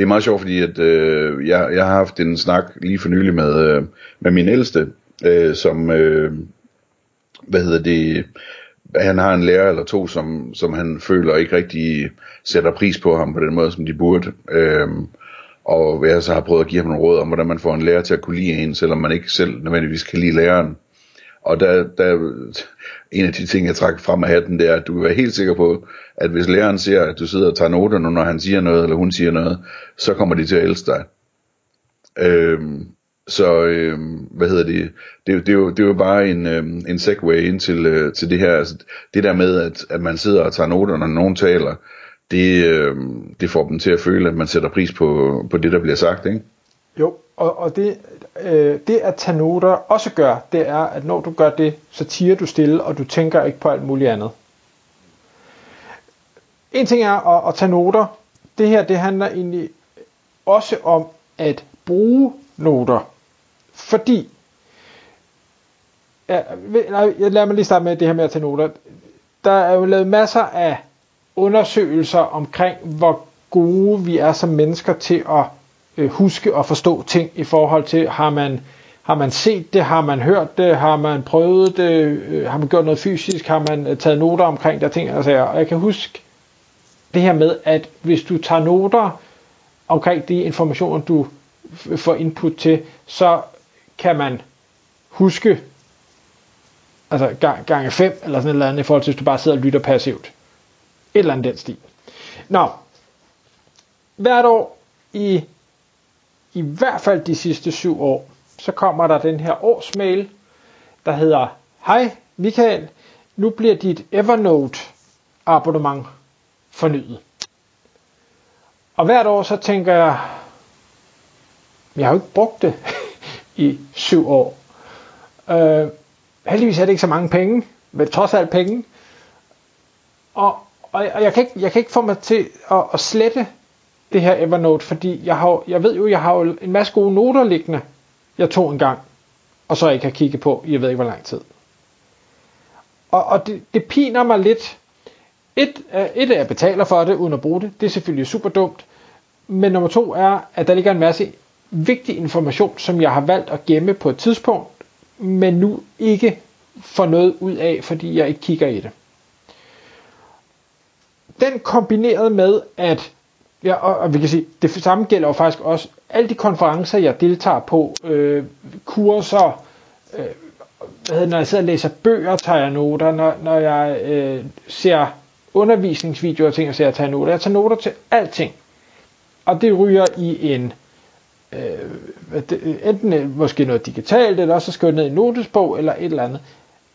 det er meget sjovt, fordi at, øh, jeg, jeg har haft en snak lige for nylig med, øh, med min ældste, øh, som, øh, hvad hedder det, han har en lærer eller to, som, som han føler ikke rigtig sætter pris på ham på den måde, som de burde. Øh, og jeg så har prøvet at give ham nogle råd om, hvordan man får en lærer til at kunne lide en, selvom man ikke selv nødvendigvis kan lide læreren. Og der, der, en af de ting, jeg trækker frem af hatten, det er, at du kan være helt sikker på, at hvis læreren ser, at du sidder og tager noter, når han siger noget, eller hun siger noget, så kommer de til at elske dig. Øhm, så øhm, hvad hedder det? Det, det, er jo, det er jo bare en, øhm, en segue ind til, øh, til det her. Altså, det der med, at, at man sidder og tager noter, når nogen taler, det, øhm, det får dem til at føle, at man sætter pris på, på det, der bliver sagt, ikke? Jo, og, og det, øh, det at tage noter også gør, det er, at når du gør det, så tiger du stille, og du tænker ikke på alt muligt andet. En ting er at, at tage noter. Det her, det handler egentlig også om at bruge noter. Fordi, ja, jeg lader mig lige starte med det her med at tage noter. Der er jo lavet masser af undersøgelser omkring, hvor gode vi er som mennesker til at øh, huske og forstå ting i forhold til, har man, har man set det, har man hørt det, har man prøvet det, øh, har man gjort noget fysisk, har man øh, taget noter omkring der ting. Altså, og jeg kan huske det her med, at hvis du tager noter omkring de informationer, du får input til, så kan man huske altså gang, gange 5 eller sådan et eller andet i forhold til, hvis du bare sidder og lytter passivt. Et eller andet den stil. Nå, hvert år i i hvert fald de sidste syv år, så kommer der den her årsmail, der hedder, Hej Michael, nu bliver dit Evernote abonnement fornyet. Og hvert år så tænker jeg, jeg har jo ikke brugt det i syv år. Øh, heldigvis er det ikke så mange penge, men trods alt penge. Og, og, og jeg, kan ikke, jeg kan ikke få mig til at, at slette det her Evernote, fordi jeg, har, jeg ved jo, jeg har jo en masse gode noter liggende, jeg tog en gang, og så ikke har kigget på, jeg ved ikke hvor lang tid. Og, og det, det piner mig lidt. Et, øh, et er, at jeg betaler for det, uden at bruge det. Det er selvfølgelig super dumt. Men nummer to er, at der ligger en masse vigtig information, som jeg har valgt at gemme på et tidspunkt, men nu ikke får noget ud af, fordi jeg ikke kigger i det. Den kombineret med, at Ja, og, og vi kan sige, det samme gælder jo faktisk også alle de konferencer, jeg deltager på, øh, kurser, øh, hvad hedder, når jeg sidder og læser bøger, tager jeg noter, når, når jeg øh, ser undervisningsvideoer og ting, så jeg tager noter. Jeg tager noter til alting. Og det ryger i en, øh, enten øh, måske noget digitalt, eller så skriver ned i en notesbog, eller et eller andet.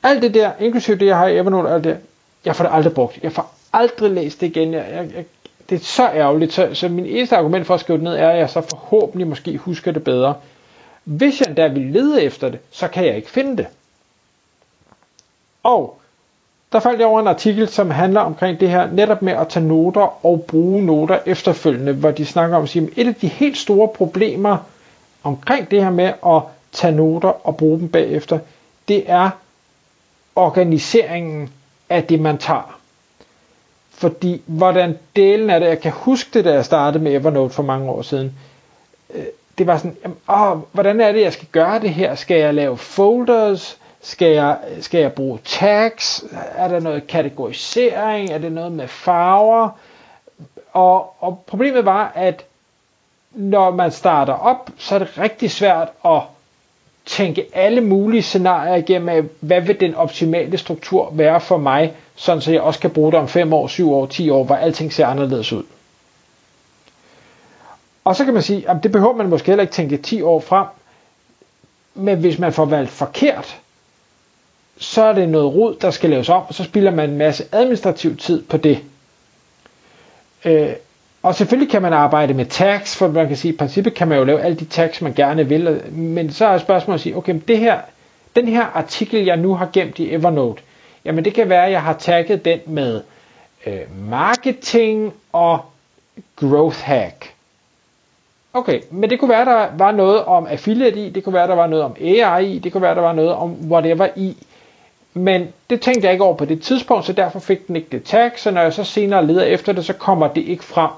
Alt det der, inklusive det, jeg har i Evernote, alt det, jeg får det aldrig brugt. Jeg får aldrig læst det igen. Jeg, jeg, jeg det er så ærgerligt, så, så min eneste argument for at skrive det ned er, at jeg så forhåbentlig måske husker det bedre. Hvis jeg der vil lede efter det, så kan jeg ikke finde det. Og der faldt jeg over en artikel, som handler omkring det her, netop med at tage noter og bruge noter efterfølgende, hvor de snakker om, at et af de helt store problemer omkring det her med at tage noter og bruge dem bagefter, det er organiseringen af det, man tager. Fordi hvordan delen er det, jeg kan huske det, da jeg startede med Evernote for mange år siden. Øh, det var sådan, jamen, åh, hvordan er det, jeg skal gøre det her? Skal jeg lave folders? Skal jeg, skal jeg bruge tags? Er der noget kategorisering? Er det noget med farver? Og, og problemet var, at når man starter op, så er det rigtig svært at tænke alle mulige scenarier igennem af, hvad vil den optimale struktur være for mig, sådan så jeg også kan bruge det om 5 år, 7 år, 10 år, hvor alting ser anderledes ud. Og så kan man sige, at det behøver man måske heller ikke tænke 10 år frem, men hvis man får valgt forkert, så er det noget rod, der skal laves om, og så spilder man en masse administrativ tid på det. Øh, Og selvfølgelig kan man arbejde med tags, for man kan sige, i princippet kan man jo lave alle de tags, man gerne vil, men så er spørgsmålet at sige, okay, det her, den her artikel, jeg nu har gemt i Evernote, jamen det kan være, at jeg har tagget den med øh, marketing og growth hack. Okay, men det kunne være, der var noget om affiliate i, det kunne være, der var noget om AI i, det kunne være, der var noget om whatever i. Men det tænkte jeg ikke over på det tidspunkt, så derfor fik den ikke det tag, så når jeg så senere leder efter det, så kommer det ikke frem,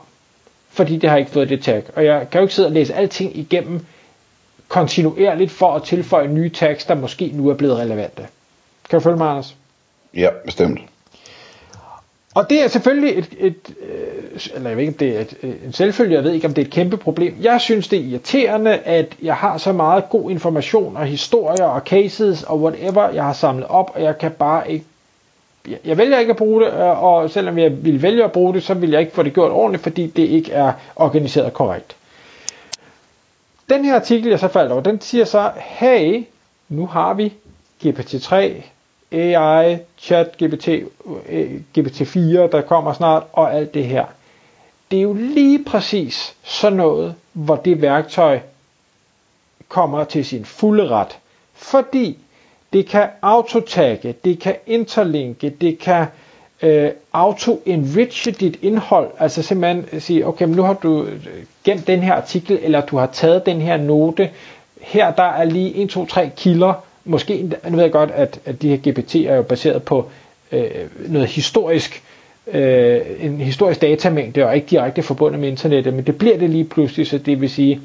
fordi det har ikke fået det tag. Og jeg kan jo ikke sidde og læse alting igennem kontinuerligt for at tilføje nye tags, der måske nu er blevet relevante. Kan du følge mig, Anders? Ja, bestemt. Og det er selvfølgelig et, et, øh, eller jeg ved ikke, om det er et, øh, en selvfølgelig, jeg ved ikke, om det er et kæmpe problem. Jeg synes, det er irriterende, at jeg har så meget god information og historier og cases og whatever, jeg har samlet op, og jeg kan bare ikke jeg vælger ikke at bruge det, øh, og selvom jeg vil vælge at bruge det, så vil jeg ikke få det gjort ordentligt, fordi det ikke er organiseret korrekt. Den her artikel, jeg så faldt over, den siger så, hey, nu har vi GPT-3, AI, chat, GPT, øh, GPT-4, der kommer snart, og alt det her. Det er jo lige præcis sådan noget, hvor det værktøj kommer til sin fulde ret. Fordi det kan autotagge, det kan interlinke, det kan øh, auto-enriche dit indhold. Altså simpelthen sige, okay, men nu har du øh, gemt den her artikel, eller du har taget den her note. Her der er lige 1, 2, 3 kilder, måske, nu ved jeg godt, at, at de her GPT er jo baseret på øh, noget historisk, øh, en historisk datamængde, og ikke direkte forbundet med internettet, men det bliver det lige pludselig, så det vil sige,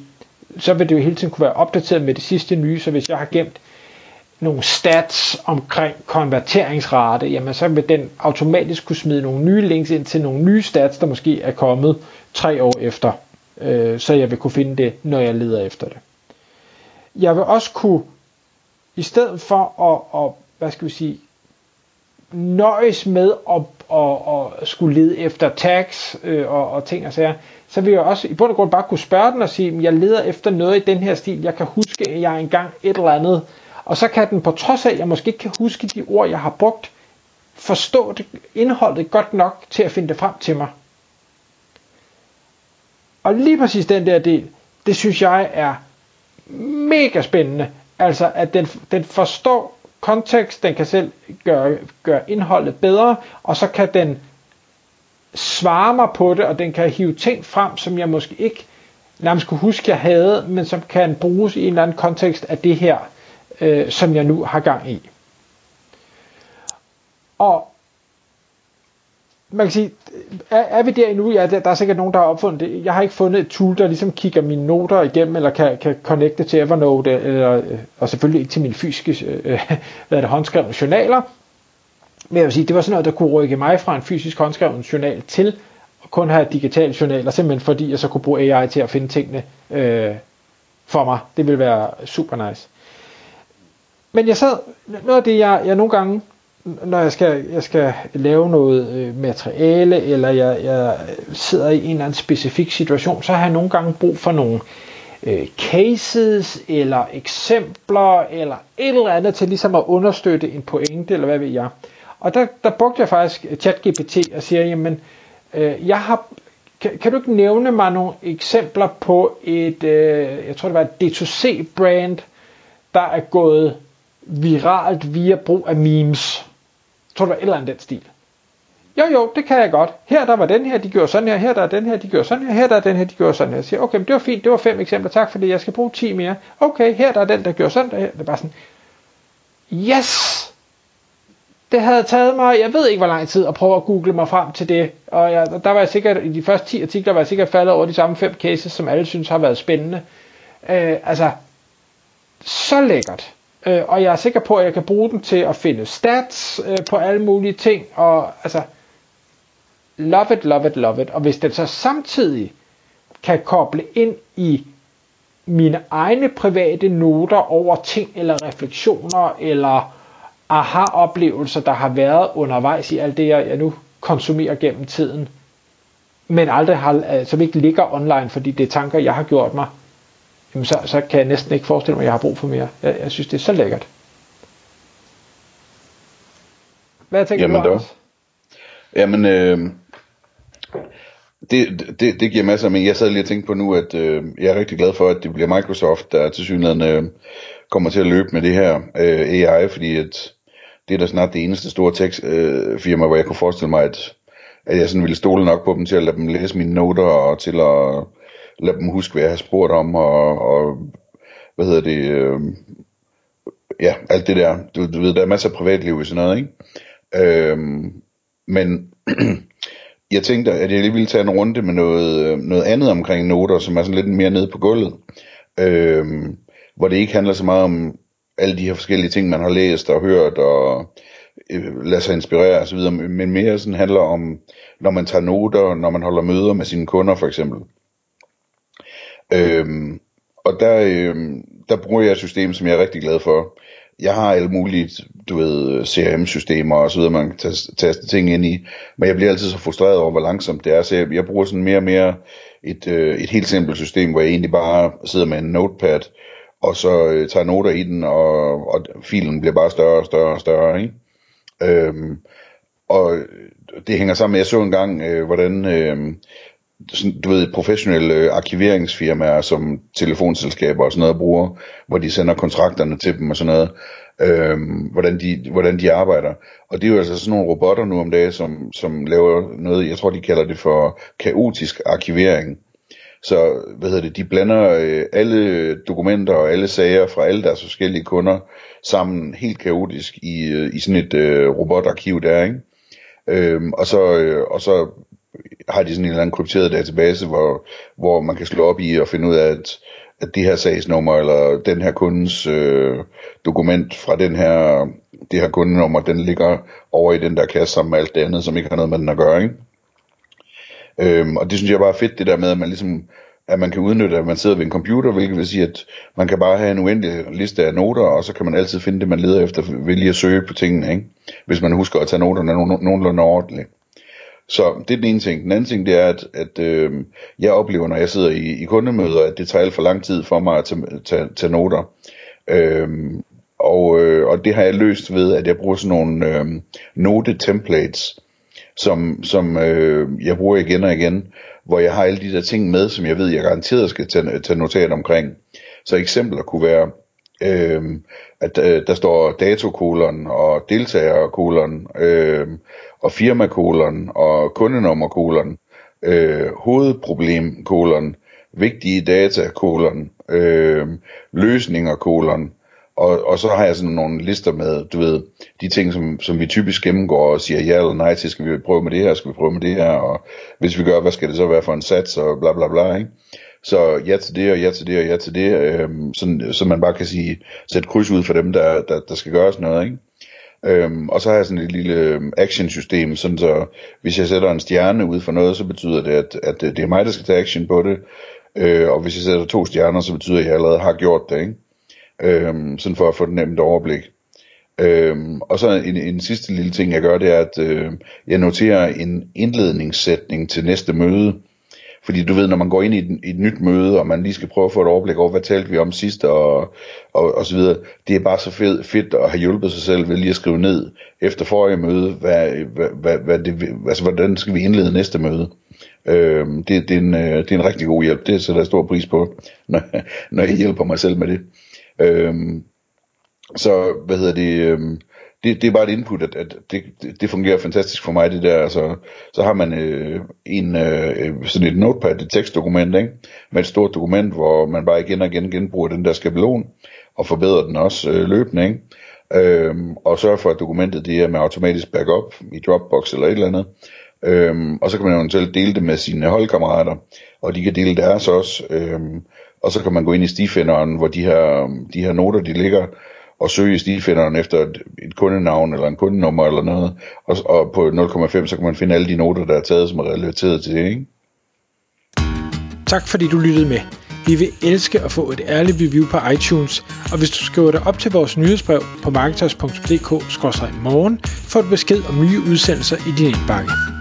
så vil det jo hele tiden kunne være opdateret med det sidste nye, så hvis jeg har gemt nogle stats omkring konverteringsrate, jamen så vil den automatisk kunne smide nogle nye links ind til nogle nye stats, der måske er kommet tre år efter, øh, så jeg vil kunne finde det, når jeg leder efter det. Jeg vil også kunne i stedet for at, at hvad skal vi sige, nøjes med at, at, at skulle lede efter tags øh, og, og ting og sager, så vil jeg også i bund og grund bare kunne spørge den og sige, at jeg leder efter noget i den her stil, jeg kan huske, at jeg engang et eller andet, og så kan den på trods af, at jeg måske ikke kan huske de ord, jeg har brugt, forstå det, indholdet godt nok til at finde det frem til mig. Og lige præcis den der del, det synes jeg er mega spændende, Altså, at den, den forstår kontekst, den kan selv gøre, gøre indholdet bedre, og så kan den svare mig på det, og den kan hive ting frem, som jeg måske ikke nærmest kunne huske, jeg havde, men som kan bruges i en eller anden kontekst af det her, øh, som jeg nu har gang i. Og man kan sige, er, er vi der endnu? Ja, der, der er sikkert nogen, der har opfundet det. Jeg har ikke fundet et tool, der ligesom kigger mine noter igennem, eller kan, kan connecte til Evernote, eller, og selvfølgelig ikke til mine fysiske øh, øh, hvad er det, håndskrevne journaler. Men jeg vil sige, det var sådan noget, der kunne rykke mig fra en fysisk håndskreven journal til at kun have digitale journaler, simpelthen fordi jeg så kunne bruge AI til at finde tingene øh, for mig. Det ville være super nice. Men jeg sad, noget af det, jeg, jeg nogle gange når jeg skal, jeg skal lave noget øh, materiale, eller jeg, jeg sidder i en eller anden specifik situation, så har jeg nogle gange brug for nogle øh, cases, eller eksempler, eller et eller andet til ligesom at understøtte en pointe, eller hvad ved jeg. Og der, der brugte jeg faktisk øh, ChatGPT og siger, jamen, øh, jeg har, kan, kan du ikke nævne mig nogle eksempler på et, øh, jeg tror det var et D2C-brand, der er gået viralt via brug af memes tror du, var et eller andet den stil. Jo, jo, det kan jeg godt. Her der var den her, de gjorde sådan her. Her der er den her, de gjorde sådan her. Her der er den her, de gjorde sådan her. Jeg siger, okay, men det var fint. Det var fem eksempler. Tak for det. Jeg skal bruge 10 mere. Okay, her der er den, der gjorde sådan der. Det er bare sådan, yes! Det havde taget mig, jeg ved ikke hvor lang tid, at prøve at google mig frem til det. Og jeg, der var jeg sikkert, i de første 10 artikler, var jeg sikkert faldet over de samme fem cases, som alle synes har været spændende. Øh, altså, så lækkert. Øh, og jeg er sikker på, at jeg kan bruge den til at finde stats øh, på alle mulige ting. Og altså, love it, love it, love it. Og hvis den så samtidig kan koble ind i mine egne private noter over ting eller refleksioner eller aha-oplevelser, der har været undervejs i alt det, jeg nu konsumerer gennem tiden, men aldrig har, øh, som ikke ligger online, fordi det er tanker, jeg har gjort mig, jamen så, så kan jeg næsten ikke forestille mig, at jeg har brug for mere. Jeg, jeg synes, det er så lækkert. Hvad tænker jamen, du, Anders? Jamen, øh, det, det, det giver masser af mening. Jeg sad lige og tænkte på nu, at øh, jeg er rigtig glad for, at det bliver Microsoft, der til synligheden øh, kommer til at løbe med det her øh, AI, fordi at det er da snart det eneste store tech-firma, øh, hvor jeg kunne forestille mig, at, at jeg sådan ville stole nok på dem til at lade dem læse mine noter, og til at lad dem huske, hvad jeg har spurgt om, og, og hvad hedder det, øh, ja, alt det der. Du, du ved, der er masser af privatliv i sådan noget, ikke? Øh, men jeg tænkte, at jeg lige ville tage en runde med noget, øh, noget andet omkring noter, som er sådan lidt mere nede på gulvet. Øh, hvor det ikke handler så meget om alle de her forskellige ting, man har læst og hørt og øh, lader sig inspirere osv., men mere sådan handler om, når man tager noter, når man holder møder med sine kunder for eksempel. Øhm, og der, øhm, der bruger jeg et system, som jeg er rigtig glad for. Jeg har alle mulige, du ved, CRM-systemer og så videre, man kan taste ting ind i, men jeg bliver altid så frustreret over, hvor langsomt det er, så jeg, jeg bruger sådan mere og mere et, øh, et helt simpelt system, hvor jeg egentlig bare sidder med en notepad, og så øh, tager noter i den, og, og filen bliver bare større og større og større, ikke? Øhm, og det hænger sammen med, jeg så engang, øh, hvordan øh, sådan, du ved, professionelle arkiveringsfirmaer som telefonselskaber og sådan noget bruger, hvor de sender kontrakterne til dem og sådan noget, øhm, hvordan, de, hvordan de arbejder. Og det er jo altså sådan nogle robotter nu om dagen, som, som laver noget, jeg tror de kalder det for kaotisk arkivering. Så, hvad hedder det, de blander øh, alle dokumenter og alle sager fra alle deres forskellige kunder sammen helt kaotisk i, øh, i sådan et øh, robotarkiv der, ikke? Øhm, og, så, øh, og så har de sådan en eller anden krypteret database, hvor, hvor man kan slå op i og finde ud af, at, at det her sagsnummer, eller den her kundens øh, dokument fra den her, det her kundenummer, den ligger over i den der kasse sammen med alt det andet, som ikke har noget med den at gøre, ikke? Øhm, og det synes jeg bare er fedt, det der med, at man ligesom at man kan udnytte, at man sidder ved en computer, hvilket vil sige, at man kan bare have en uendelig liste af noter, og så kan man altid finde det, man leder efter, ved lige at søge på tingene, ikke? hvis man husker at tage noterne nogenlunde ordentligt. Så det er den ene ting. Den anden ting, det er, at, at øh, jeg oplever, når jeg sidder i, i kundemøder, at det tager alt for lang tid for mig at tage, tage, tage noter. Øh, og, øh, og det har jeg løst ved, at jeg bruger sådan nogle øh, note-templates, som, som øh, jeg bruger igen og igen, hvor jeg har alle de der ting med, som jeg ved, jeg garanteret skal tage, tage notat omkring. Så eksempler kunne være, øh, at øh, der står datokolon og deltagerkolon øh, og firmakolon og kundenummerkolon, øh, hovedproblemkolon, vigtige data kolon, øh, løsninger kolon, og, og så har jeg sådan nogle lister med, du ved, de ting, som, som vi typisk gennemgår og siger ja eller nej til, skal vi prøve med det her, skal vi prøve med det her, og hvis vi gør, hvad skal det så være for en sats, og bla bla bla, ikke? Så ja til det, og ja til det, og ja til det, øhm, sådan, så man bare kan sige, sætte kryds ud for dem, der, der, der skal gøres noget, ikke? Øhm, og så har jeg sådan et lille øhm, action system, sådan så hvis jeg sætter en stjerne ud for noget, så betyder det, at, at øh, det er mig, der skal tage action på det. Øh, og hvis jeg sætter to stjerner, så betyder det, at jeg allerede har gjort det, ikke? Øhm, sådan for at få et nemt overblik. Øhm, og så en, en sidste lille ting, jeg gør, det er, at øh, jeg noterer en indledningssætning til næste møde. Fordi du ved, når man går ind i et, et nyt møde, og man lige skal prøve at få et overblik over, hvad talte vi om sidst, og, og, og så videre. Det er bare så fedt, fedt at have hjulpet sig selv ved lige at skrive ned efter forrige møde, hvad, hvad, hvad, hvad det, altså, hvordan skal vi indlede næste møde. Øhm, det, det, er en, øh, det er en rigtig god hjælp, det sætter jeg stor pris på, når, når jeg hjælper mig selv med det. Øhm, så, hvad hedder det, øhm, det, det er bare et input, at, at det, det, fungerer fantastisk for mig, det der, altså, så har man øh, en, øh, sådan et notepad, et tekstdokument, ikke? med et stort dokument, hvor man bare igen og igen genbruger den der skabelon, og forbedrer den også øh, løbende, ikke? Øhm, og sørger for, at dokumentet det er med automatisk backup i Dropbox eller et eller andet. Øhm, og så kan man eventuelt dele det med sine holdkammerater, og de kan dele deres også. Øhm, og så kan man gå ind i stifinderen, hvor de her, de her noter, de ligger, og søge i efter et, et kundenavn eller en kundenummer eller noget, og, og på 0,5 så kan man finde alle de noter, der er taget, som er relateret til det, ikke? Tak fordi du lyttede med. Vi vil elske at få et ærligt review på iTunes, og hvis du skriver dig op til vores nyhedsbrev på marketers.dk-morgen, får du besked om nye udsendelser i din indbakke.